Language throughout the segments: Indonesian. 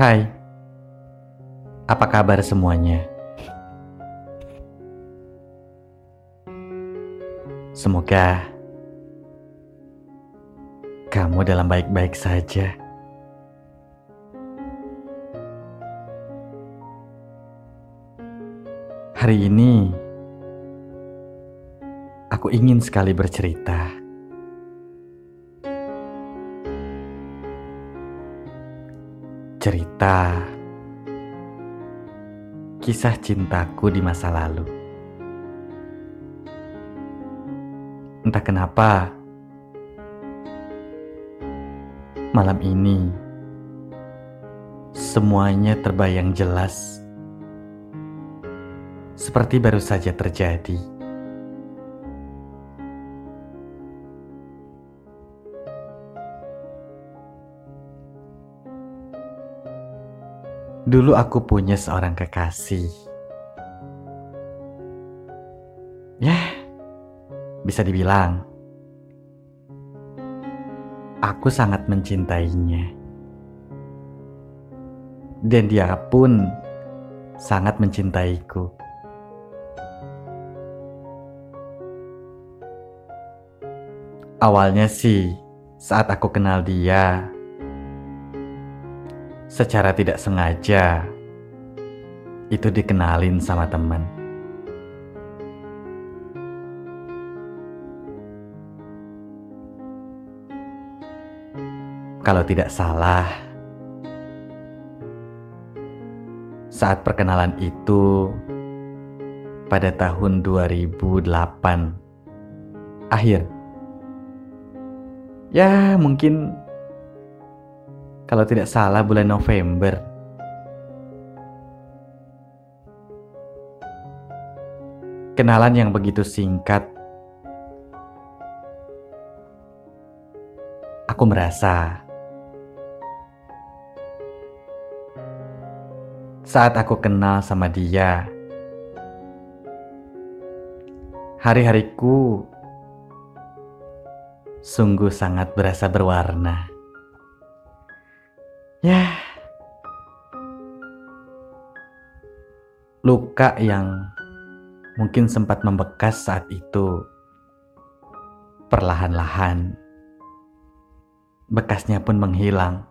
Hai, apa kabar semuanya? Semoga kamu dalam baik-baik saja. Hari ini aku ingin sekali bercerita. Cerita kisah cintaku di masa lalu. Entah kenapa, malam ini semuanya terbayang jelas, seperti baru saja terjadi. Dulu aku punya seorang kekasih. Ya, bisa dibilang aku sangat mencintainya. Dan dia pun sangat mencintaiku. Awalnya sih, saat aku kenal dia, secara tidak sengaja itu dikenalin sama teman. Kalau tidak salah, saat perkenalan itu pada tahun 2008 akhir. Ya, mungkin kalau tidak salah bulan November. Kenalan yang begitu singkat. Aku merasa saat aku kenal sama dia, hari-hariku sungguh sangat berasa berwarna. Ya, luka yang mungkin sempat membekas saat itu, perlahan-lahan bekasnya pun menghilang.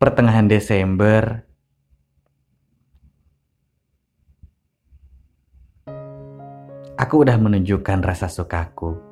Pertengahan Desember, aku udah menunjukkan rasa sukaku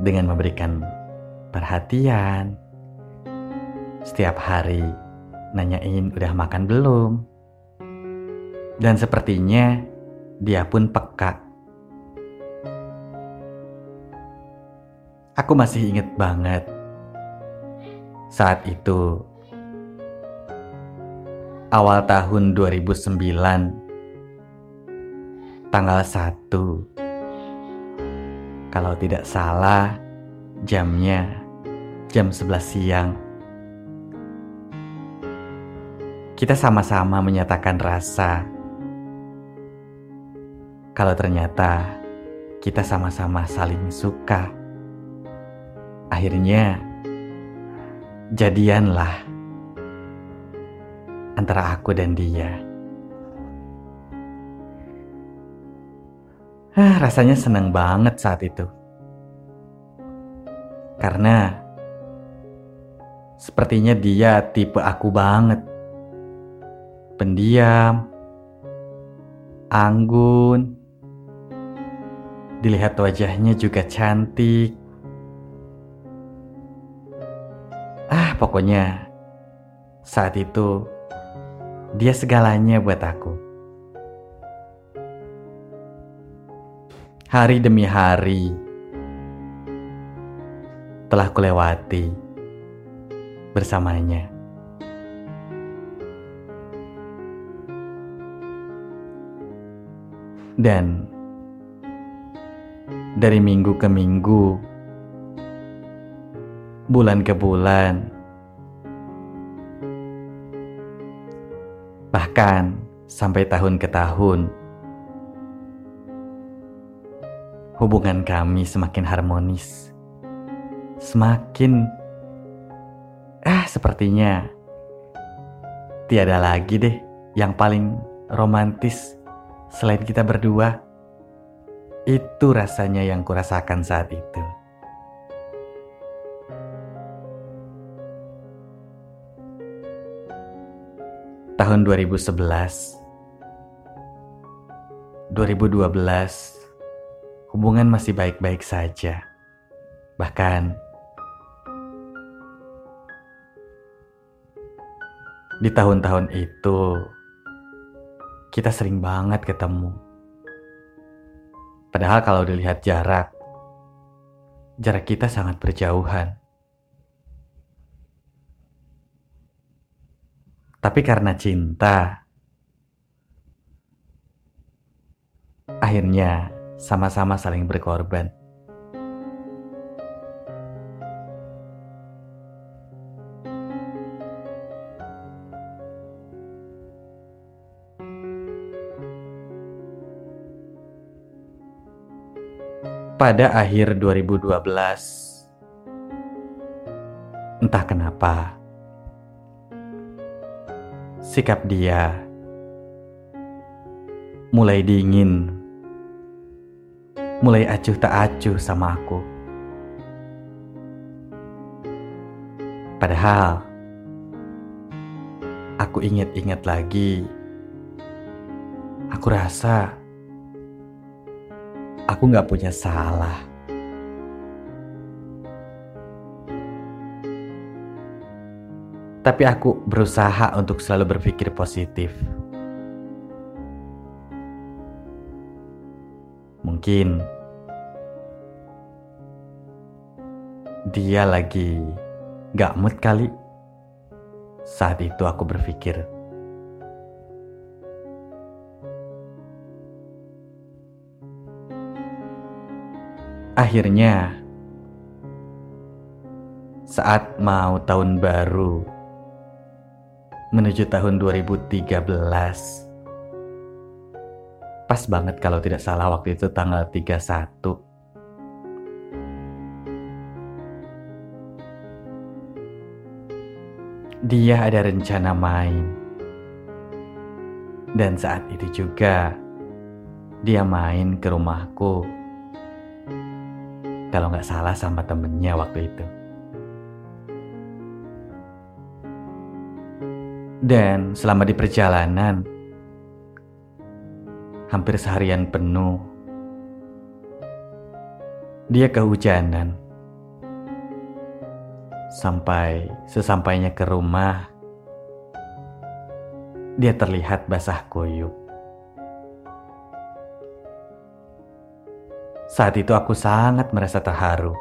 dengan memberikan perhatian. Setiap hari nanyain udah makan belum. Dan sepertinya dia pun peka. Aku masih inget banget saat itu awal tahun 2009 tanggal 1 kalau tidak salah, jamnya jam 11 siang. Kita sama-sama menyatakan rasa. Kalau ternyata kita sama-sama saling suka. Akhirnya jadianlah antara aku dan dia. Ah, rasanya senang banget saat itu. Karena sepertinya dia tipe aku banget. Pendiam, anggun, dilihat wajahnya juga cantik. Ah, pokoknya saat itu dia segalanya buat aku. Hari demi hari telah kulewati bersamanya. Dan dari minggu ke minggu, bulan ke bulan, bahkan sampai tahun ke tahun, hubungan kami semakin harmonis. semakin ah sepertinya tiada lagi deh yang paling romantis selain kita berdua. Itu rasanya yang kurasakan saat itu. Tahun 2011 2012 hubungan masih baik-baik saja. Bahkan di tahun-tahun itu kita sering banget ketemu. Padahal kalau dilihat jarak, jarak kita sangat berjauhan. Tapi karena cinta, akhirnya sama-sama saling berkorban. pada akhir 2012. Entah kenapa, sikap dia mulai dingin, mulai acuh tak acuh sama aku. Padahal, aku ingat-ingat lagi, aku rasa aku nggak punya salah. Tapi aku berusaha untuk selalu berpikir positif. Mungkin dia lagi gak mood kali. Saat itu aku berpikir, Akhirnya, saat mau tahun baru menuju tahun 2013, pas banget kalau tidak salah waktu itu tanggal 31. Dia ada rencana main. Dan saat itu juga dia main ke rumahku kalau nggak salah sama temennya waktu itu. Dan selama di perjalanan, hampir seharian penuh, dia kehujanan. Sampai sesampainya ke rumah, dia terlihat basah kuyup. Saat itu aku sangat merasa terharu.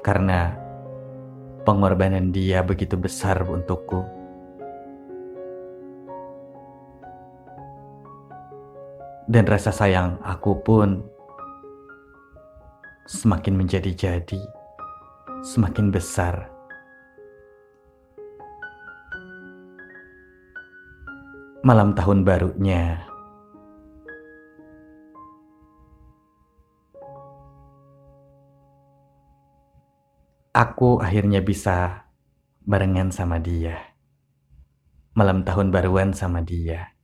Karena pengorbanan dia begitu besar untukku. Dan rasa sayang aku pun semakin menjadi-jadi, semakin besar. Malam tahun barunya, aku akhirnya bisa barengan sama dia. Malam tahun baruan sama dia.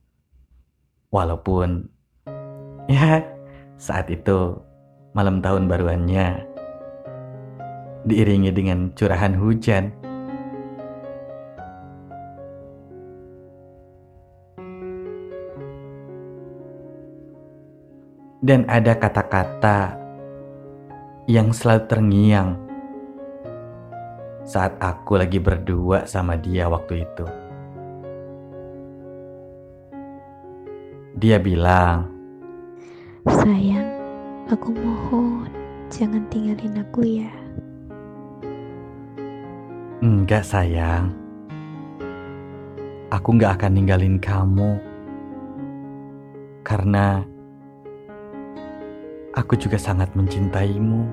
Walaupun ya saat itu malam tahun baruannya diiringi dengan curahan hujan. Dan ada kata-kata yang selalu terngiang saat aku lagi berdua sama dia waktu itu. Dia bilang, Sayang, aku mohon jangan tinggalin aku ya. Enggak sayang, aku enggak akan ninggalin kamu. Karena aku juga sangat mencintaimu.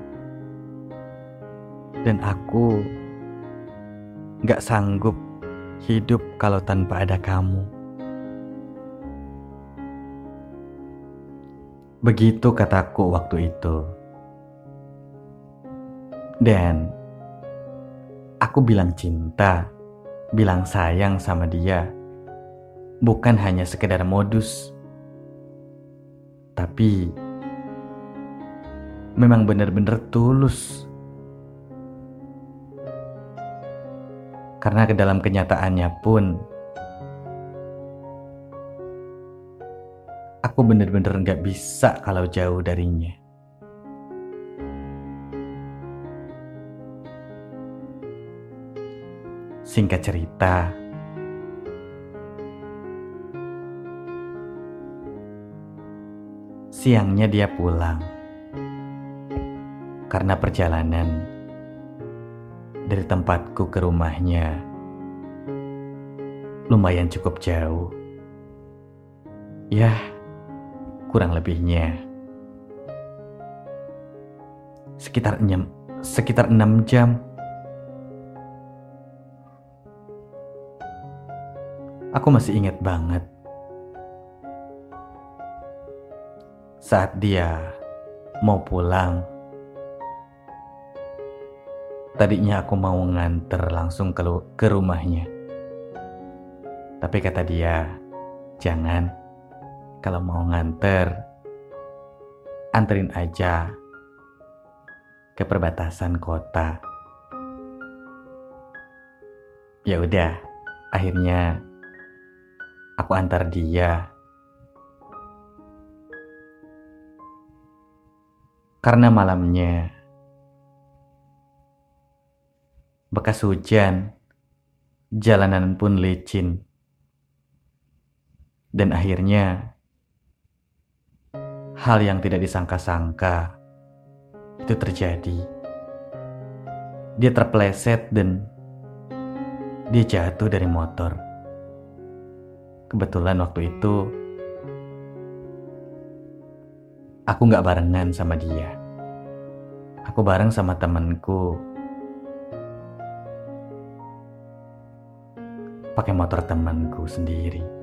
Dan aku Gak sanggup hidup kalau tanpa ada kamu. Begitu kataku waktu itu. Dan aku bilang cinta, bilang sayang sama dia, bukan hanya sekedar modus, tapi memang benar-benar tulus. Karena ke dalam kenyataannya pun, aku benar-benar nggak bisa kalau jauh darinya. Singkat cerita, siangnya dia pulang karena perjalanan dari tempatku ke rumahnya lumayan cukup jauh. Ya, kurang lebihnya sekitar 6 sekitar 6 jam. Aku masih ingat banget saat dia mau pulang Tadinya aku mau nganter langsung ke, ke rumahnya. Tapi kata dia, jangan. Kalau mau nganter, anterin aja ke perbatasan kota. Ya udah, akhirnya aku antar dia. Karena malamnya bekas hujan, jalanan pun licin. Dan akhirnya, hal yang tidak disangka-sangka itu terjadi. Dia terpleset dan dia jatuh dari motor. Kebetulan waktu itu, aku gak barengan sama dia. Aku bareng sama temanku pakai motor temanku sendiri.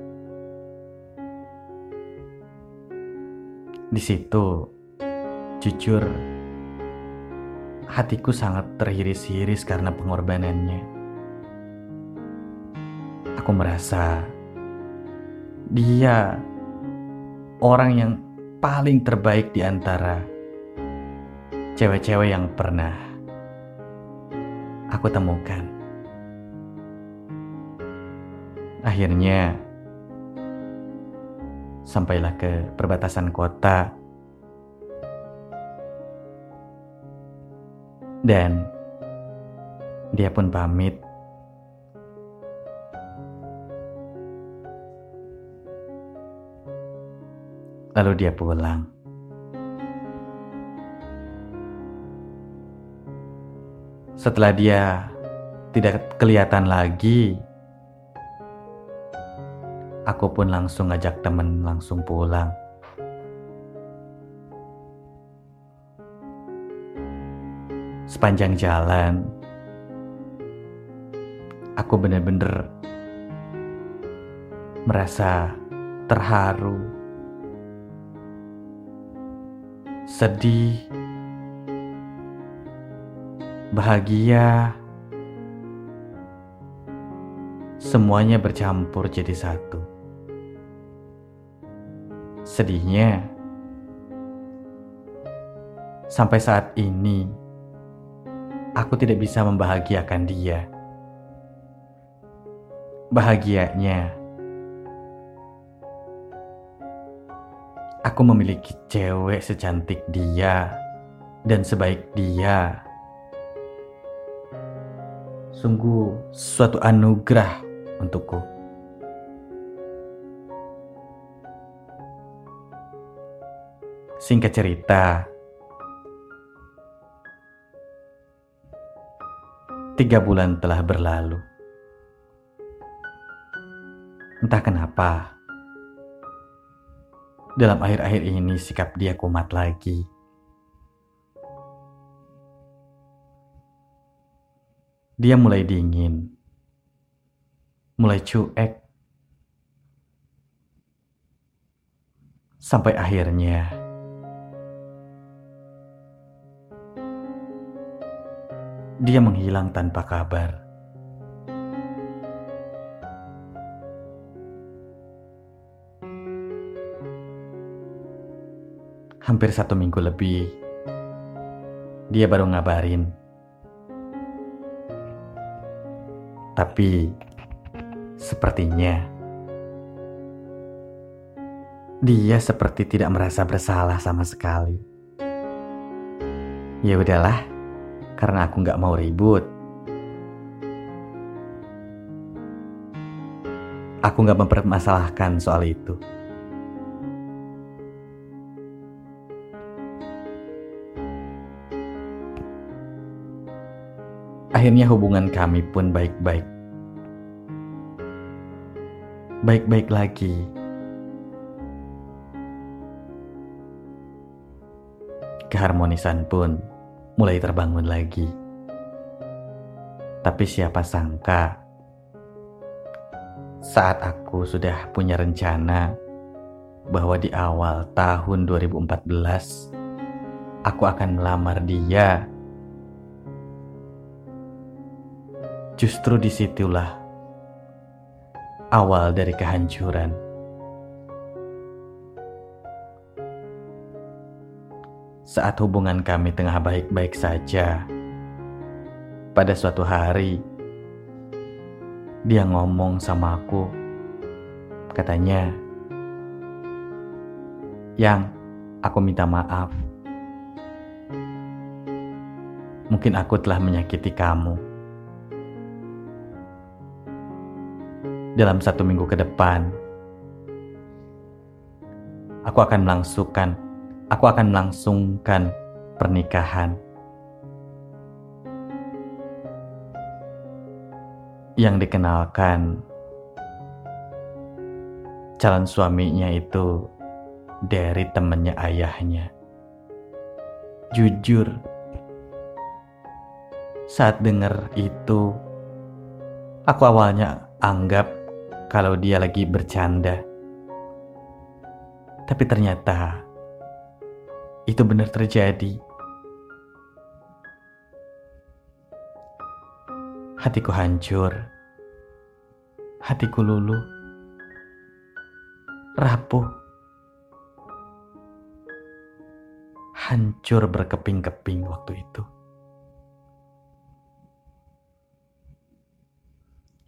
Di situ, jujur, hatiku sangat terhiris-hiris karena pengorbanannya. Aku merasa dia orang yang paling terbaik di antara cewek-cewek yang pernah aku temukan. Akhirnya, sampailah ke perbatasan kota, dan dia pun pamit. Lalu dia pulang. Setelah dia tidak kelihatan lagi, Aku pun langsung ngajak temen langsung pulang. Sepanjang jalan, aku benar-benar merasa terharu, sedih, bahagia, semuanya bercampur jadi satu. Sedihnya, sampai saat ini aku tidak bisa membahagiakan dia. Bahagianya, aku memiliki cewek secantik dia dan sebaik dia. Sungguh suatu anugerah untukku. Singkat cerita, tiga bulan telah berlalu. Entah kenapa, dalam akhir-akhir ini sikap dia kumat lagi. Dia mulai dingin, mulai cuek, sampai akhirnya dia menghilang tanpa kabar. Hampir satu minggu lebih, dia baru ngabarin. Tapi, sepertinya dia seperti tidak merasa bersalah sama sekali. Ya udahlah, karena aku nggak mau ribut. Aku nggak mempermasalahkan soal itu. Akhirnya hubungan kami pun baik-baik. Baik-baik lagi. Keharmonisan pun mulai terbangun lagi. Tapi siapa sangka saat aku sudah punya rencana bahwa di awal tahun 2014 aku akan melamar dia Justru di situlah awal dari kehancuran. Saat hubungan kami tengah baik-baik saja, pada suatu hari dia ngomong sama aku, katanya, "Yang, aku minta maaf. Mungkin aku telah menyakiti kamu." dalam satu minggu ke depan. Aku akan melangsungkan, aku akan melangsungkan pernikahan. Yang dikenalkan calon suaminya itu dari temannya ayahnya. Jujur, saat dengar itu, aku awalnya anggap kalau dia lagi bercanda. Tapi ternyata itu benar terjadi. Hatiku hancur. Hatiku luluh. Rapuh. Hancur berkeping-keping waktu itu.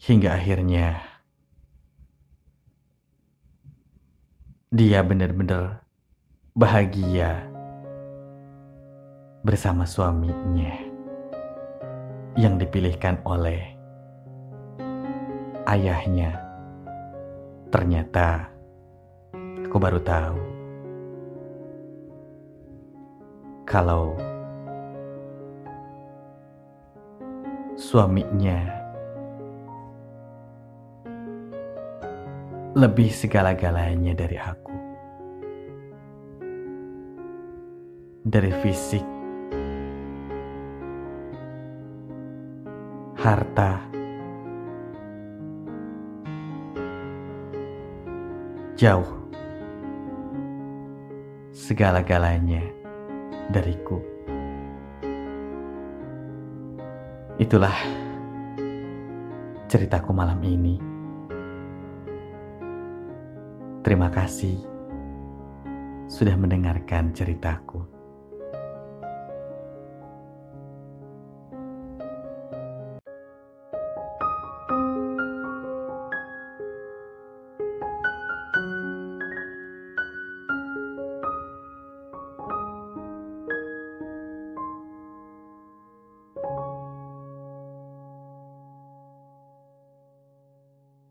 Hingga akhirnya dia benar-benar bahagia bersama suaminya yang dipilihkan oleh ayahnya. Ternyata aku baru tahu kalau suaminya lebih segala-galanya dari aku. Dari fisik, harta, jauh, segala-galanya dariku. Itulah ceritaku malam ini. Terima kasih sudah mendengarkan ceritaku.